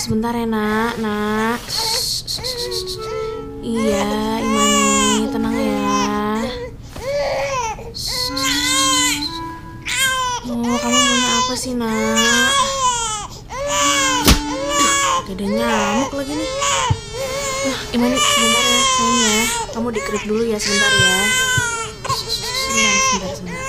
sebentar ya nak, nak. Iya, Imani, tenang ya. Oh, kamu punya apa sih nak? Ada nyamuk lagi nih. Uh, Imani, sebentar ya sayang ya. Kamu dikerip dulu ya sebentar ya. Sebentar, sebentar, sebentar.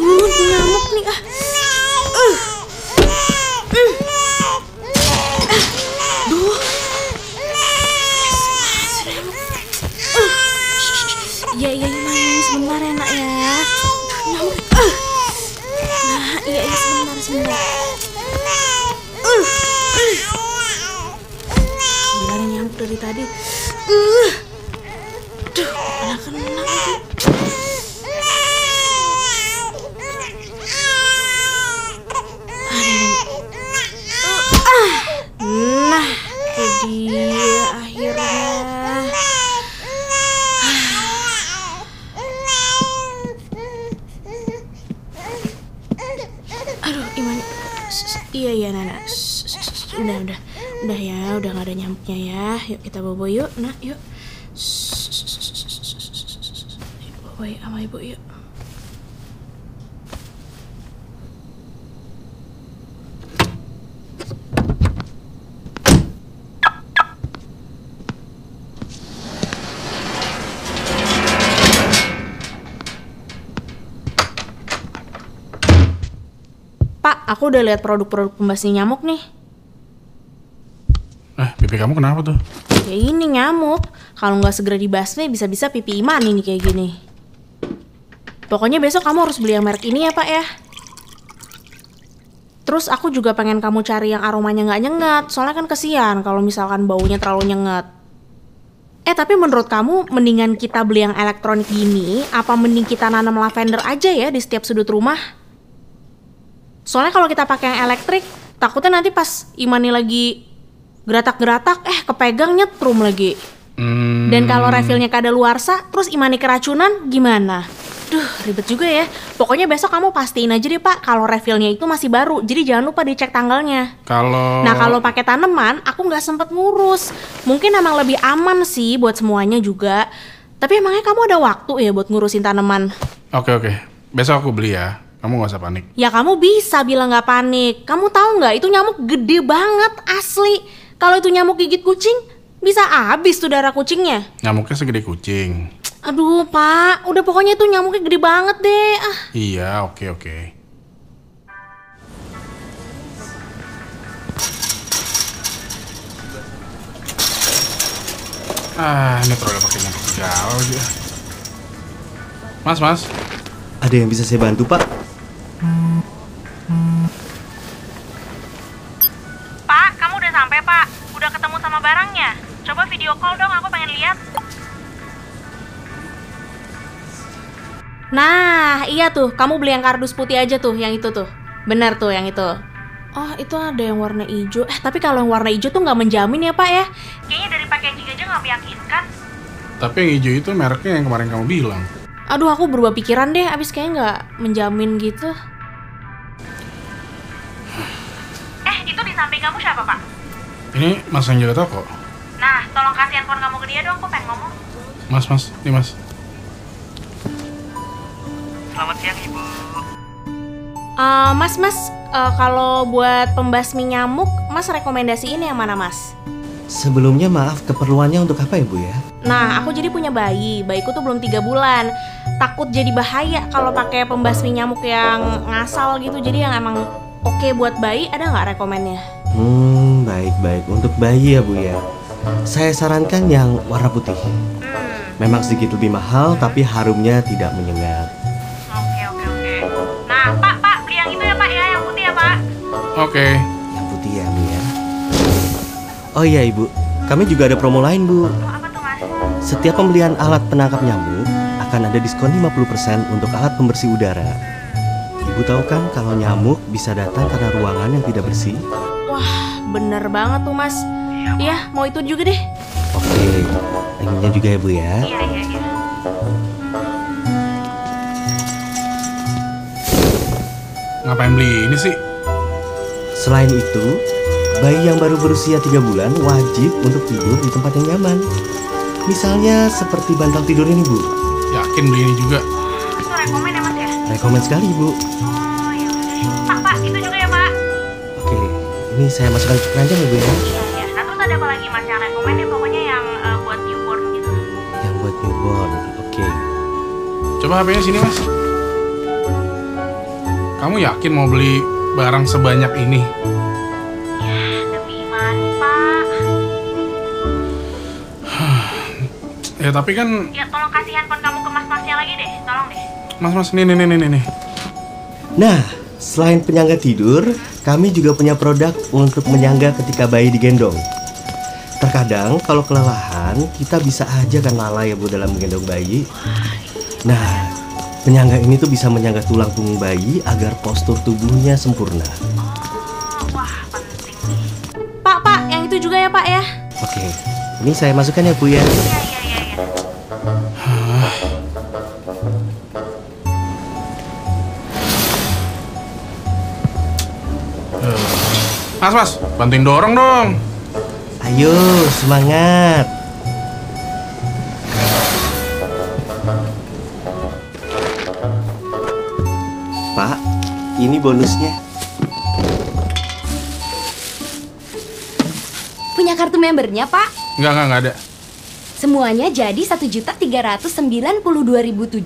Uh, nyamuk nih ah. Uh. Uh. Duh. Masih nyamuk. Uh. Iya iya Imani sebentar ya nak ya. Nyamuk. Uh. Nah iya iya sebentar sebentar. Uh. Uh. Gila ada nyamuk dari tadi. Uh. Duh, kena kena lagi. Nah, itu dia akhirnya. Aduh, Iman. Iya, iya, Nana. Udah, udah. Udah ya, udah gak ada nyamuknya ya. Yuk kita bobo yuk, nak, yuk. Yuk, bobo yuk sama ibu yuk. Pak, aku udah lihat produk-produk pembasmi nyamuk nih. Pipi kamu kenapa tuh? Ya ini nyamuk. Kalau nggak segera dibasmi, bisa-bisa pipi iman ini kayak gini. Pokoknya besok kamu harus beli yang merek ini ya, Pak ya. Terus aku juga pengen kamu cari yang aromanya nggak nyengat. Soalnya kan kesian kalau misalkan baunya terlalu nyengat. Eh, tapi menurut kamu mendingan kita beli yang elektronik gini, apa mending kita nanam lavender aja ya di setiap sudut rumah? Soalnya kalau kita pakai yang elektrik, takutnya nanti pas Imani lagi geratak-geratak, eh kepegang nyetrum lagi. Hmm, Dan kalau refillnya kada luarsa, terus Imani keracunan, gimana? Duh, ribet juga ya. Pokoknya besok kamu pastiin aja deh pak, kalau refillnya itu masih baru. Jadi jangan lupa dicek tanggalnya. kalau Nah kalau pakai tanaman, aku nggak sempet ngurus. Mungkin emang lebih aman sih buat semuanya juga. Tapi emangnya kamu ada waktu ya buat ngurusin tanaman? Oke oke, besok aku beli ya. Kamu gak usah panik. Ya kamu bisa bilang nggak panik. Kamu tahu nggak itu nyamuk gede banget asli. Kalau itu nyamuk gigit kucing, bisa habis tuh darah kucingnya. Nyamuknya segede kucing. Aduh pak, udah pokoknya itu nyamuknya gede banget deh. Ah, Iya, oke oke. Ah, ini terlalu pakai nyamuk segala lagi. ah. Mas, mas. Ada yang bisa saya bantu? Pak, Nah, iya tuh, kamu beli yang kardus putih aja tuh, yang itu tuh. Benar tuh yang itu. Oh, itu ada yang warna hijau. Eh, tapi kalau yang warna hijau tuh nggak menjamin ya, Pak ya? Kayaknya dari packaging aja nggak meyakinkan. Tapi yang hijau itu mereknya yang kemarin kamu bilang. Aduh, aku berubah pikiran deh, abis kayaknya nggak menjamin gitu. Eh, itu di samping kamu siapa, Pak? Ini mas yang jaga toko. Nah, tolong kasih handphone kamu ke dia dong, aku pengen ngomong. Mas, mas, ini mas. Selamat siang Ibu. Eh, mas, mas, eh, kalau buat pembasmi nyamuk, mas rekomendasiin yang mana, mas? Sebelumnya maaf, keperluannya untuk apa ya, Bu ya? Nah, aku jadi punya bayi. Bayiku tuh belum tiga bulan. Takut jadi bahaya kalau pakai pembasmi nyamuk yang ngasal gitu. Jadi yang emang oke buat bayi, ada nggak rekomennya? Hmm, baik-baik. Untuk bayi ya, Bu ya. Saya sarankan yang warna putih. Memang sedikit lebih mahal, tapi harumnya tidak menyengat. Oke. Yang putih ya, Bu ya. Oh iya, Ibu. Kami juga ada promo lain, Bu. apa tuh, Mas? Setiap pembelian alat penangkap nyamuk akan ada diskon 50% untuk alat pembersih udara. Ibu tahu kan kalau nyamuk bisa datang karena ruangan yang tidak bersih? Wah, bener banget tuh mas. Iya, mau itu juga deh. Oke, anginnya juga ya Bu ya. Iya, iya, iya. Ngapain beli ini sih? Selain itu, bayi yang baru berusia 3 bulan wajib untuk tidur di tempat yang nyaman. Misalnya seperti bantal tidur ini Bu. Yakin beli ini juga? Itu rekomen ya mas ya? Rekomen sekali Bu. Oh ya. Pak, pak, itu juga ya pak? Oke, ini saya masukkan ke keranjang ya Bu ya. Iya, iya. Nah terus ada apa lagi mas yang rekomen ya? Pokoknya yang eh, buat newborn gitu. Yang buat newborn. Oke. Coba HP-nya sini mas. Kamu yakin mau beli barang sebanyak ini? Demi money pak. Ya tapi kan, Ya tolong kasih handphone kamu ke mas-masnya lagi deh. Tolong deh. mas mas nih nih nih nih nih. Nah, selain penyangga tidur, kami juga punya produk untuk menyangga ketika bayi digendong. Terkadang kalau kelelahan, kita bisa aja kan lalai ya Bu dalam menggendong bayi. Nah, penyangga ini tuh bisa menyangga tulang punggung bayi agar postur tubuhnya sempurna. Oh, wah penting nih. Pak, pak, yang itu juga ya pak ya. Oke, ini saya masukkan ya Bu ya. Iya, iya, iya, iya. Mas mas, bantuin dorong dong. Ayo, semangat. Ini bonusnya. Punya kartu membernya, Pak? Enggak enggak enggak ada. Semuanya jadi Rp1.392.745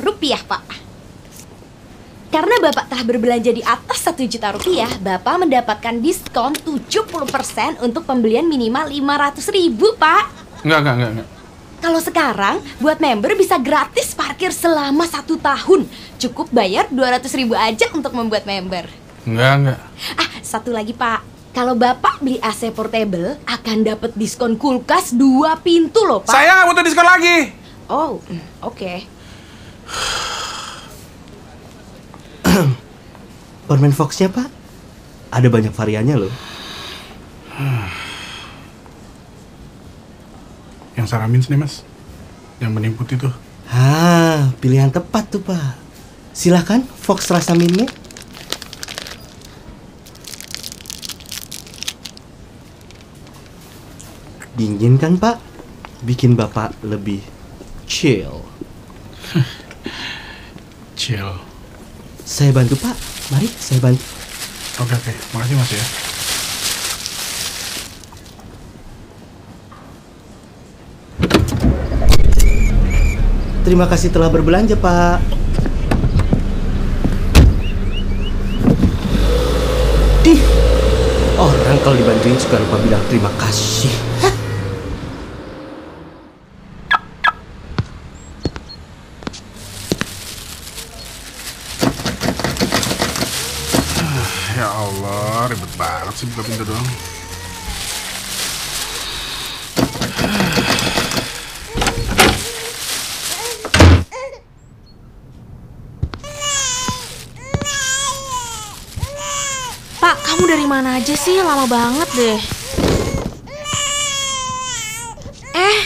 rupiah, Pak. Karena Bapak telah berbelanja di atas 1 juta rupiah, Bapak mendapatkan diskon 70% untuk pembelian minimal 500 ribu, Pak. Enggak enggak enggak enggak. Kalau sekarang, buat member bisa gratis parkir selama satu tahun. Cukup bayar 200 ribu aja untuk membuat member. Enggak enggak. Ah, satu lagi Pak. Kalau Bapak beli AC portable, akan dapat diskon kulkas dua pintu loh Pak. Saya nggak butuh diskon lagi. Oh, mm, oke. Permen Fox-nya, Pak. Ada banyak variannya loh. Yang Saramins nih mas, yang bening putih tuh. Ah, pilihan tepat tuh, Pak. Silahkan Fox rasa minnya. Dingin kan, Pak? Bikin Bapak lebih chill. Chill. Saya bantu, Pak. Mari, saya bantu. Oke oke, makasih mas ya. Terima kasih telah berbelanja, Pak. Dih, orang kalau dibantuin suka lupa bilang terima kasih. Hah? Ya Allah, ribet banget sih buka pintu doang. Pak, kamu dari mana aja sih? Lama banget deh. Eh,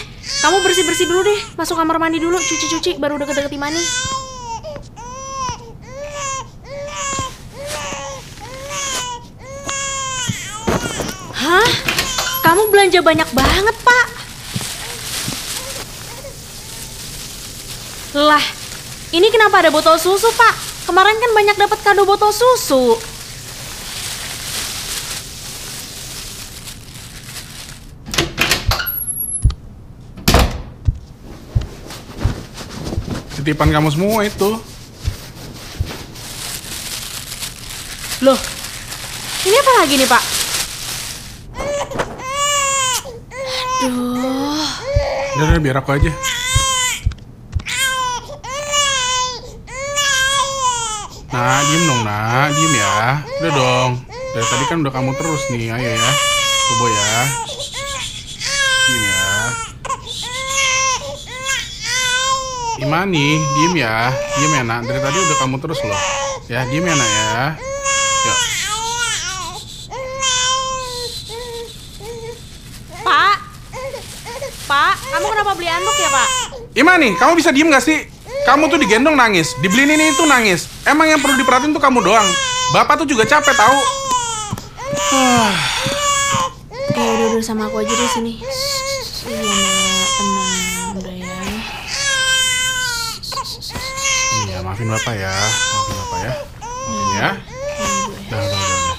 kamu bersih-bersih dulu deh. Masuk kamar mandi dulu, cuci-cuci, baru deket-deket Imani. Hah? Kamu belanja banyak banget, Pak. Lah, ini kenapa ada botol susu, Pak? Kemarin kan banyak dapat kado botol susu. Titipan kamu semua itu. Loh, ini apa lagi nih, Pak? Aduh, Udah, udah biar aku aja. Nah, diem dong, nak. Diem ya. Udah dong. Dari tadi kan udah kamu terus nih. Ayo ya. Bobo ya. Imani, diem ya. Diem ya, nak. Dari tadi udah kamu terus loh. Ya, diem ya, nak ya. Yuk. Pak. Pak, kamu kenapa beli anduk ya, Pak? Imani, kamu bisa diem gak sih? Kamu tuh digendong nangis, dibeliin ini itu nangis. Emang yang perlu diperhatiin tuh kamu doang. Bapak tuh juga capek tahu. Uh. Kayak udah-udah sama aku aja di sini. Iya, tenang. Maafin bapak ya, maafin bapak ya, maafin ya. Udah, udah, udah, udah.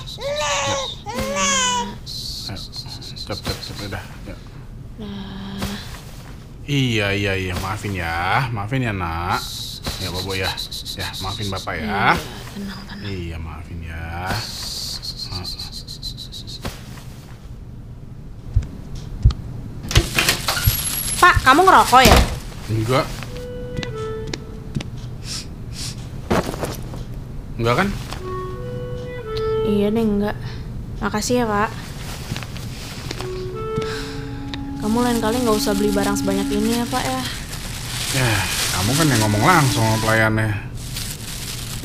Ya. Cep, cep, cep, udah. Ya. Iya, iya, iya, maafin ya, maafin ya nak. Ya, bobo ya, ya, maafin bapak ya. Tenang, tenang. Iya, maafin ya. Pak, kamu ngerokok ya? Enggak. Enggak kan? Iya deh, enggak. Makasih ya, Pak. Kamu lain kali nggak usah beli barang sebanyak ini ya, Pak ya. Ya, kamu kan yang ngomong langsung sama pelayannya.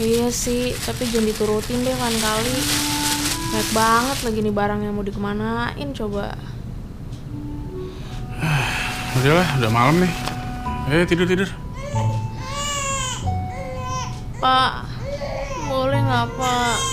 Iya sih, tapi jangan diturutin deh kan kali. Banyak banget lagi nih barang yang mau dikemanain coba. Udahlah, udah malam nih. Eh, tidur tidur. Pak, 老婆